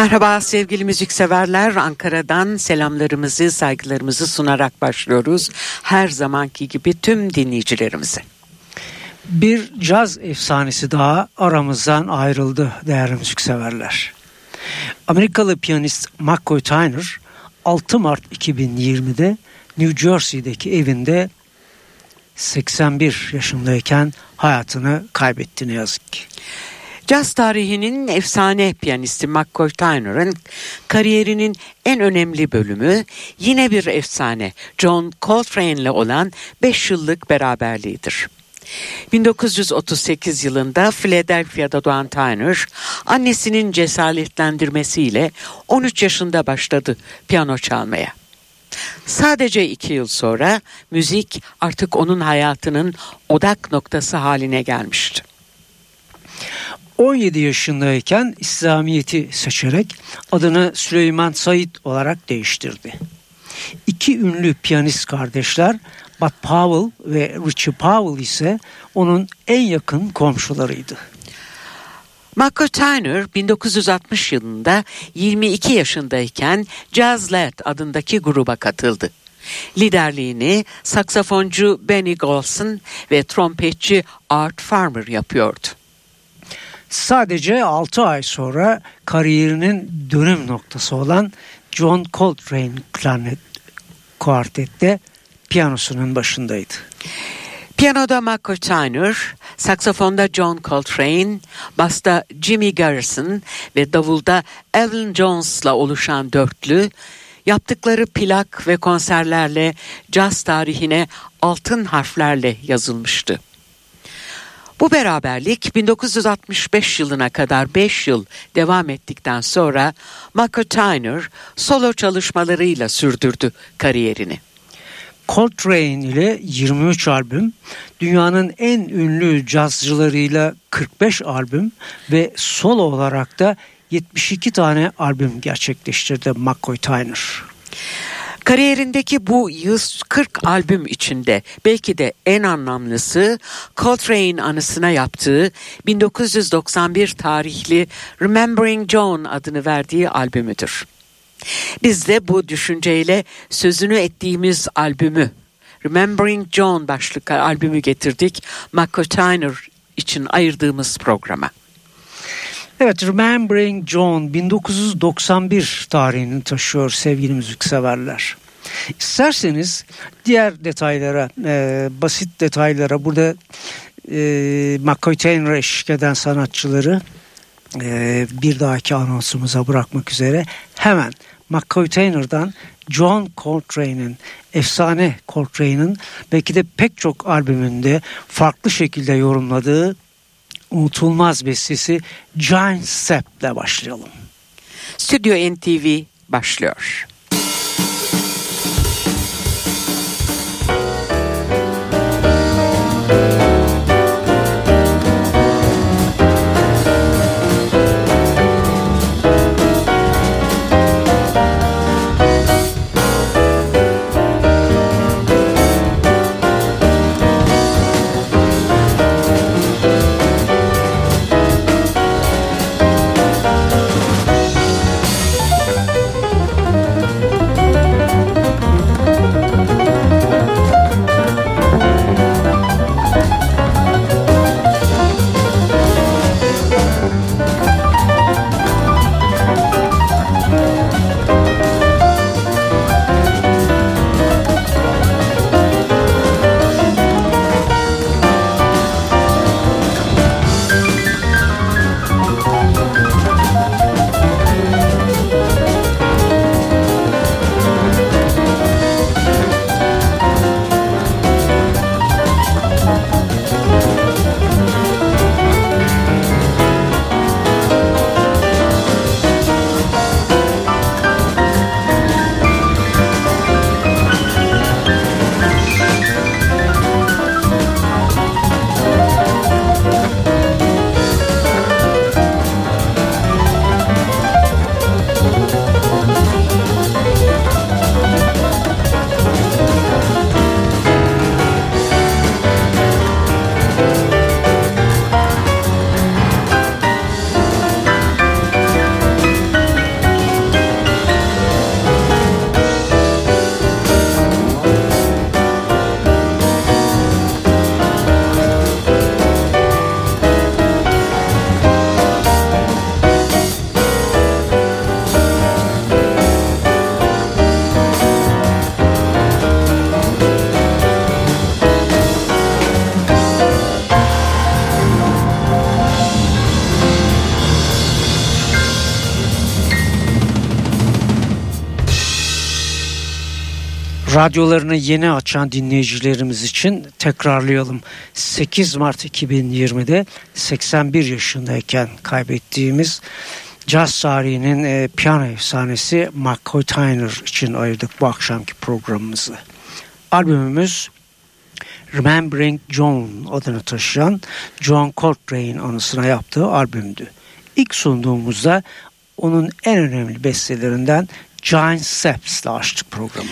Merhaba sevgili müzikseverler. Ankara'dan selamlarımızı, saygılarımızı sunarak başlıyoruz. Her zamanki gibi tüm dinleyicilerimize. Bir caz efsanesi daha aramızdan ayrıldı değerli müzikseverler. Amerikalı piyanist McCoy Tyner 6 Mart 2020'de New Jersey'deki evinde 81 yaşındayken hayatını kaybetti ne yazık ki. Caz tarihinin efsane piyanisti McCoy Tyner'ın kariyerinin en önemli bölümü yine bir efsane John Coltrane ile olan 5 yıllık beraberliğidir. 1938 yılında Philadelphia'da doğan Tyner, annesinin cesaretlendirmesiyle 13 yaşında başladı piyano çalmaya. Sadece iki yıl sonra müzik artık onun hayatının odak noktası haline gelmişti. 17 yaşındayken İslamiyet'i seçerek adını Süleyman Said olarak değiştirdi. İki ünlü piyanist kardeşler Bud Powell ve Richie Powell ise onun en yakın komşularıydı. Marco Tyner 1960 yılında 22 yaşındayken Jazz Lad adındaki gruba katıldı. Liderliğini saksafoncu Benny Golson ve trompetçi Art Farmer yapıyordu. Sadece 6 ay sonra kariyerinin dönüm noktası olan John Coltrane klarnet kuartette piyanosunun başındaydı. Piyanoda Marco Tyner, saksafonda John Coltrane, basta Jimmy Garrison ve davulda Evan Jones'la oluşan dörtlü, yaptıkları plak ve konserlerle caz tarihine altın harflerle yazılmıştı. Bu beraberlik 1965 yılına kadar 5 yıl devam ettikten sonra Marco Tyner solo çalışmalarıyla sürdürdü kariyerini. Coltrane ile 23 albüm, dünyanın en ünlü cazcılarıyla 45 albüm ve solo olarak da 72 tane albüm gerçekleştirdi McCoy Tyner. Kariyerindeki bu 140 albüm içinde belki de en anlamlısı Coltrane anısına yaptığı 1991 tarihli Remembering John adını verdiği albümüdür. Biz de bu düşünceyle sözünü ettiğimiz albümü Remembering John başlıklı albümü getirdik Tyner için ayırdığımız programa. Evet Remembering John 1991 tarihini taşıyor sevgili müzikseverler. İsterseniz diğer detaylara, e, basit detaylara burada e, McCoy Tyner'a eşlik eden sanatçıları e, bir dahaki anonsumuza bırakmak üzere hemen McCoy Tyner'dan John Coltrane'in, efsane Coltrane'in belki de pek çok albümünde farklı şekilde yorumladığı unutulmaz bestesi Giant Step ile başlayalım. Stüdyo NTV başlıyor. Radyolarını yeni açan dinleyicilerimiz için tekrarlayalım. 8 Mart 2020'de 81 yaşındayken kaybettiğimiz caz tarihinin e, piyano efsanesi McCoy Tyner için ayırdık bu akşamki programımızı. Albümümüz Remembering John adını taşıyan John Coltrane anısına yaptığı albümdü. İlk sunduğumuzda onun en önemli bestelerinden Giant Steps ile açtık programı.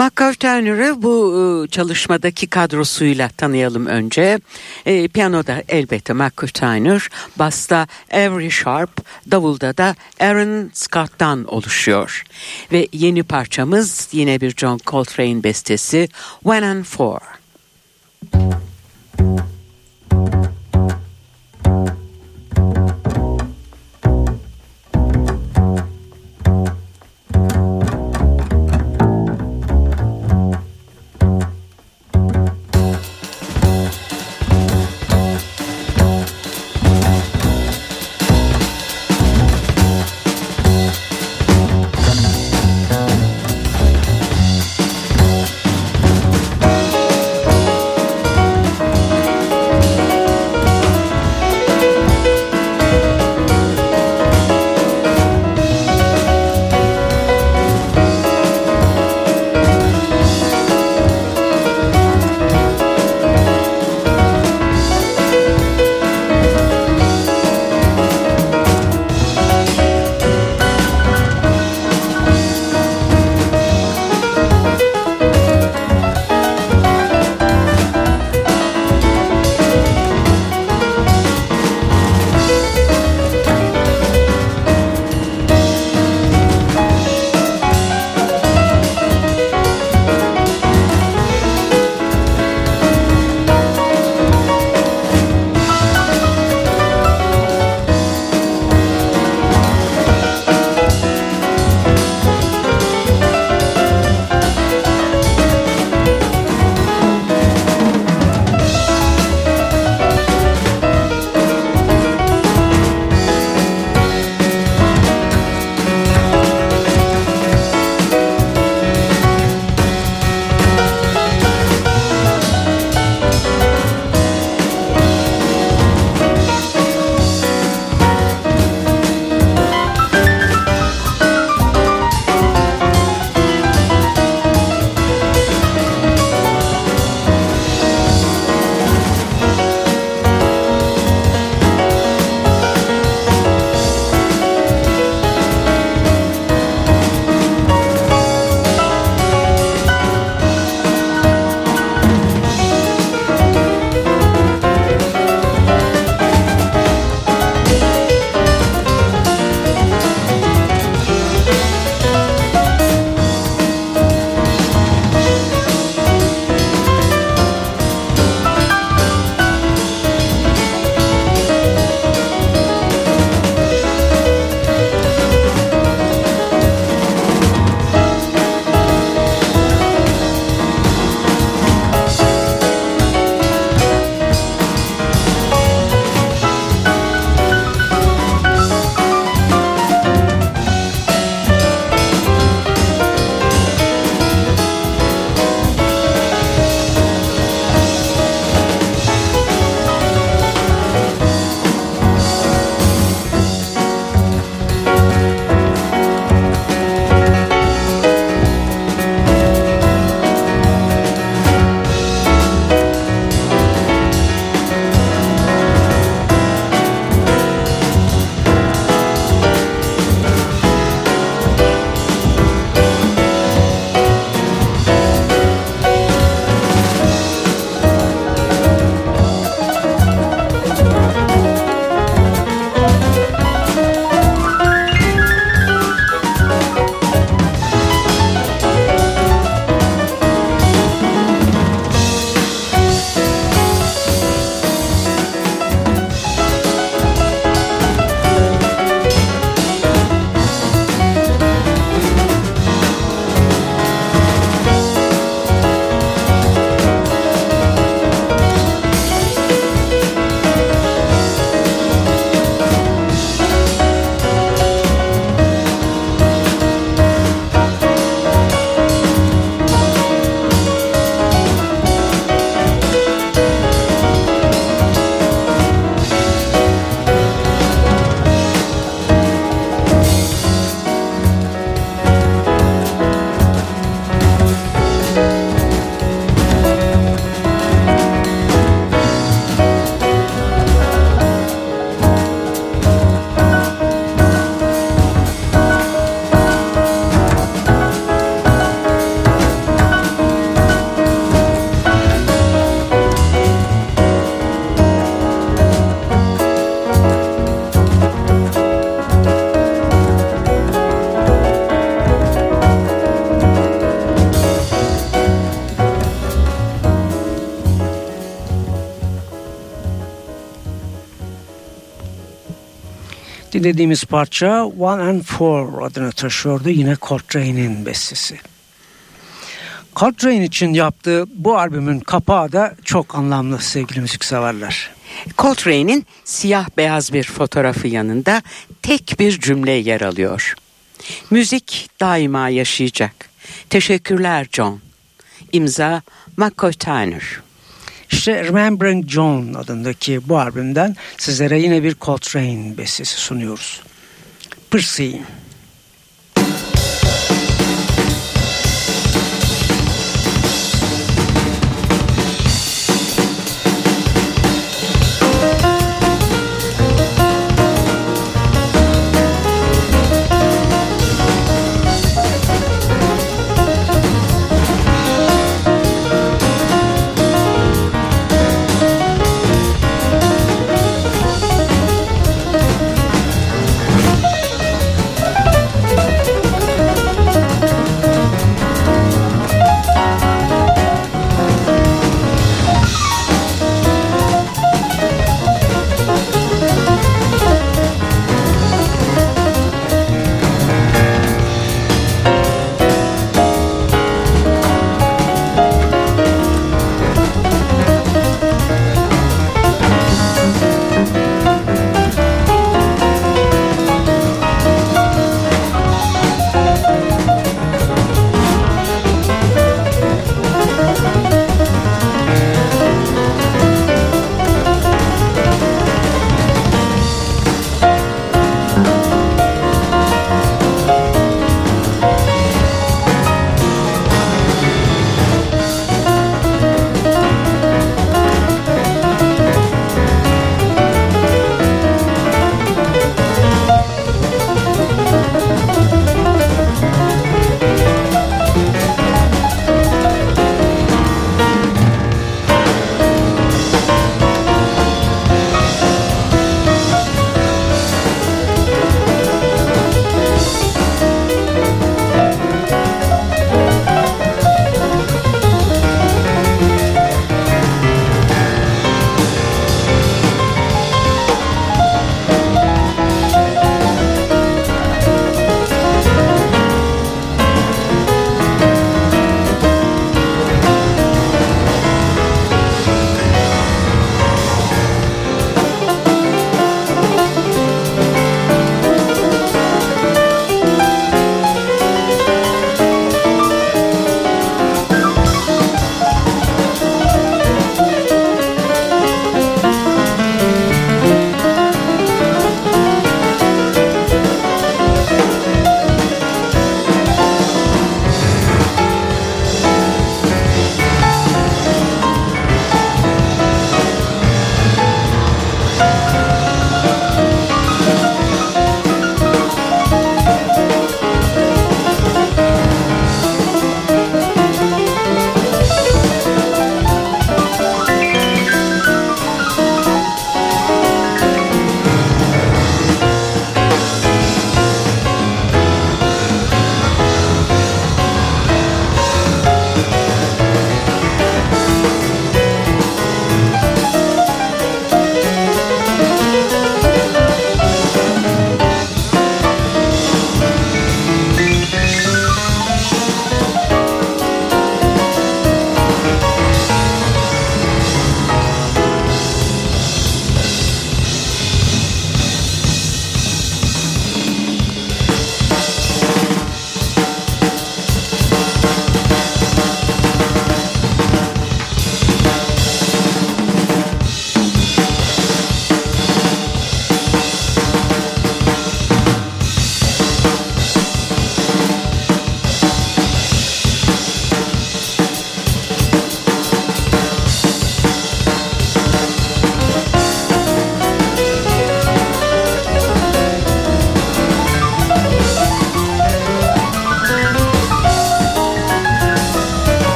McCoy Turner'ı bu e, çalışmadaki kadrosuyla tanıyalım önce. E, piyanoda elbette McCoy Turner, basta Avery Sharp, davulda da Aaron Scott'tan oluşuyor. Ve yeni parçamız yine bir John Coltrane bestesi One and Four. Dinlediğimiz parça One and Four adını taşıyordu. Yine Coltrane'in bestesi. Coltrane için yaptığı bu albümün kapağı da çok anlamlı sevgili müzikseverler. Coltrane'in siyah beyaz bir fotoğrafı yanında tek bir cümle yer alıyor. Müzik daima yaşayacak. Teşekkürler John. İmza McCoy Tyner. İşte Remembering John adındaki bu albümden sizlere yine bir Coltrane bestesi sunuyoruz. Percy.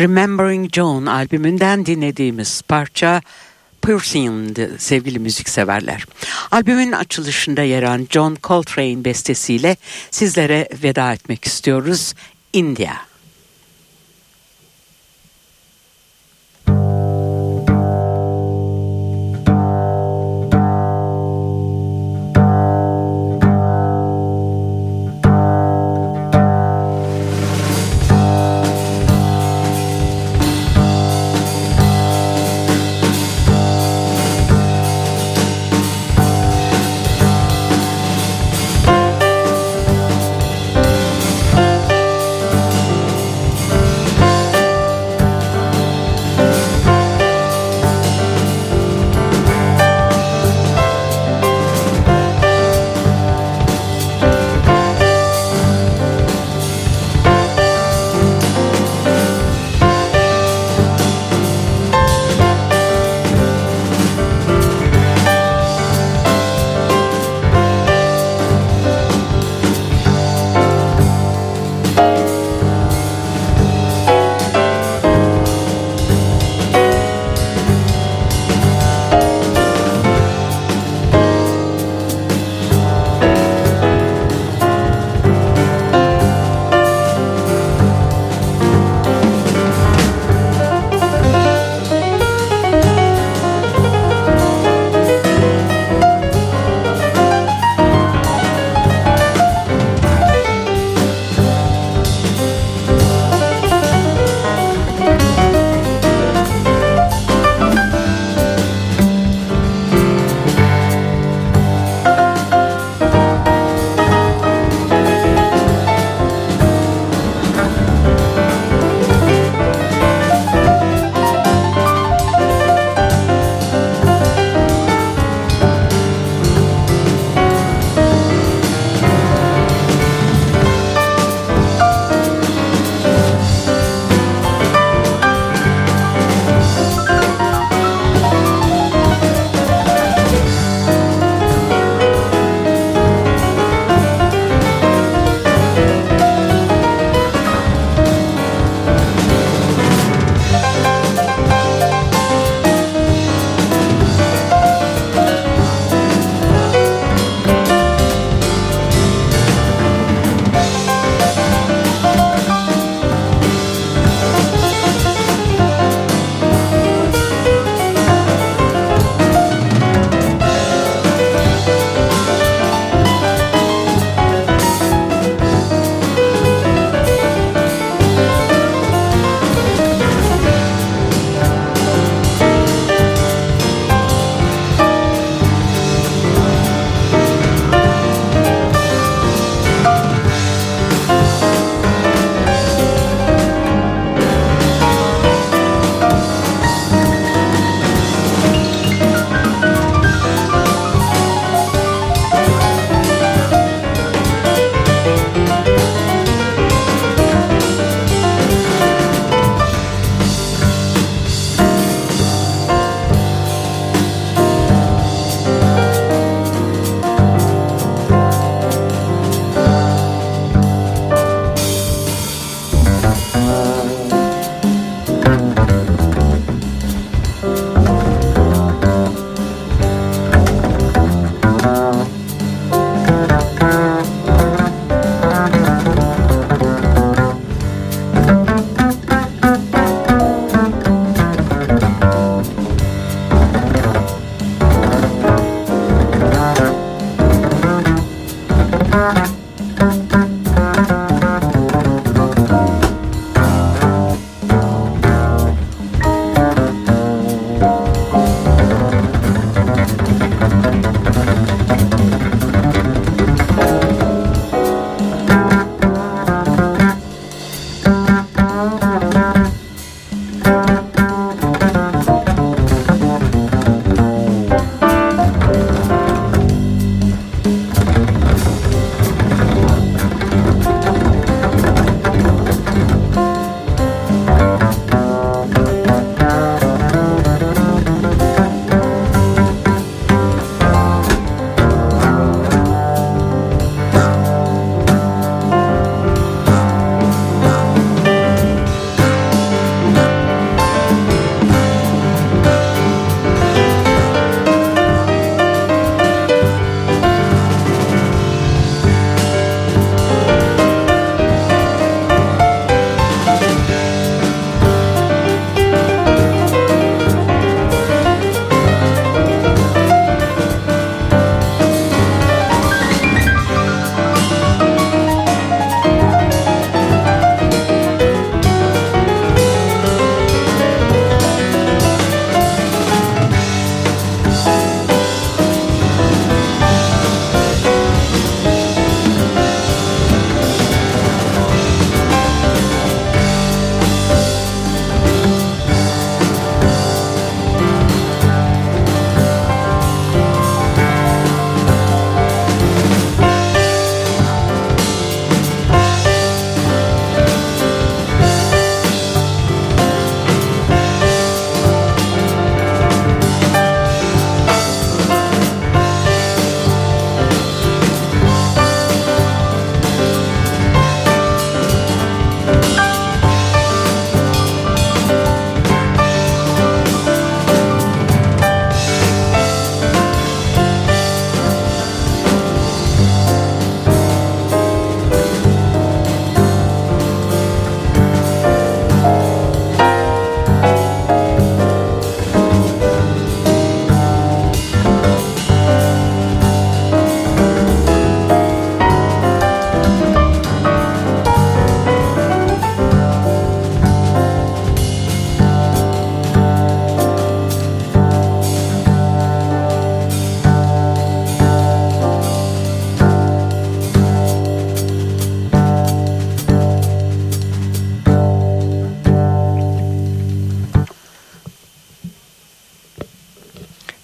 Remembering Joan albümünden dinlediğimiz parça Piercing'di sevgili müzikseverler. Albümün açılışında yer alan John Coltrane bestesiyle sizlere veda etmek istiyoruz. India.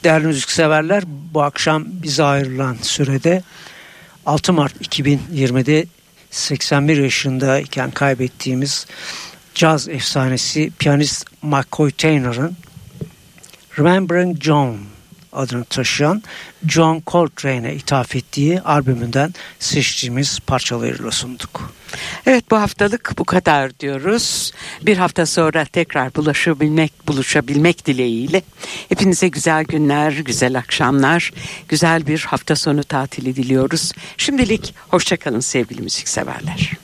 Değerli müzikseverler bu akşam bize ayrılan sürede 6 Mart 2020'de 81 yaşındayken kaybettiğimiz caz efsanesi piyanist McCoy Taynor'ın Remembering John adını taşıyan John Coltrane'e ithaf ettiği albümünden seçtiğimiz parçalarıyla sunduk. Evet bu haftalık bu kadar diyoruz. Bir hafta sonra tekrar bulaşabilmek, buluşabilmek dileğiyle. Hepinize güzel günler, güzel akşamlar, güzel bir hafta sonu tatili diliyoruz. Şimdilik hoşçakalın sevgili müzikseverler.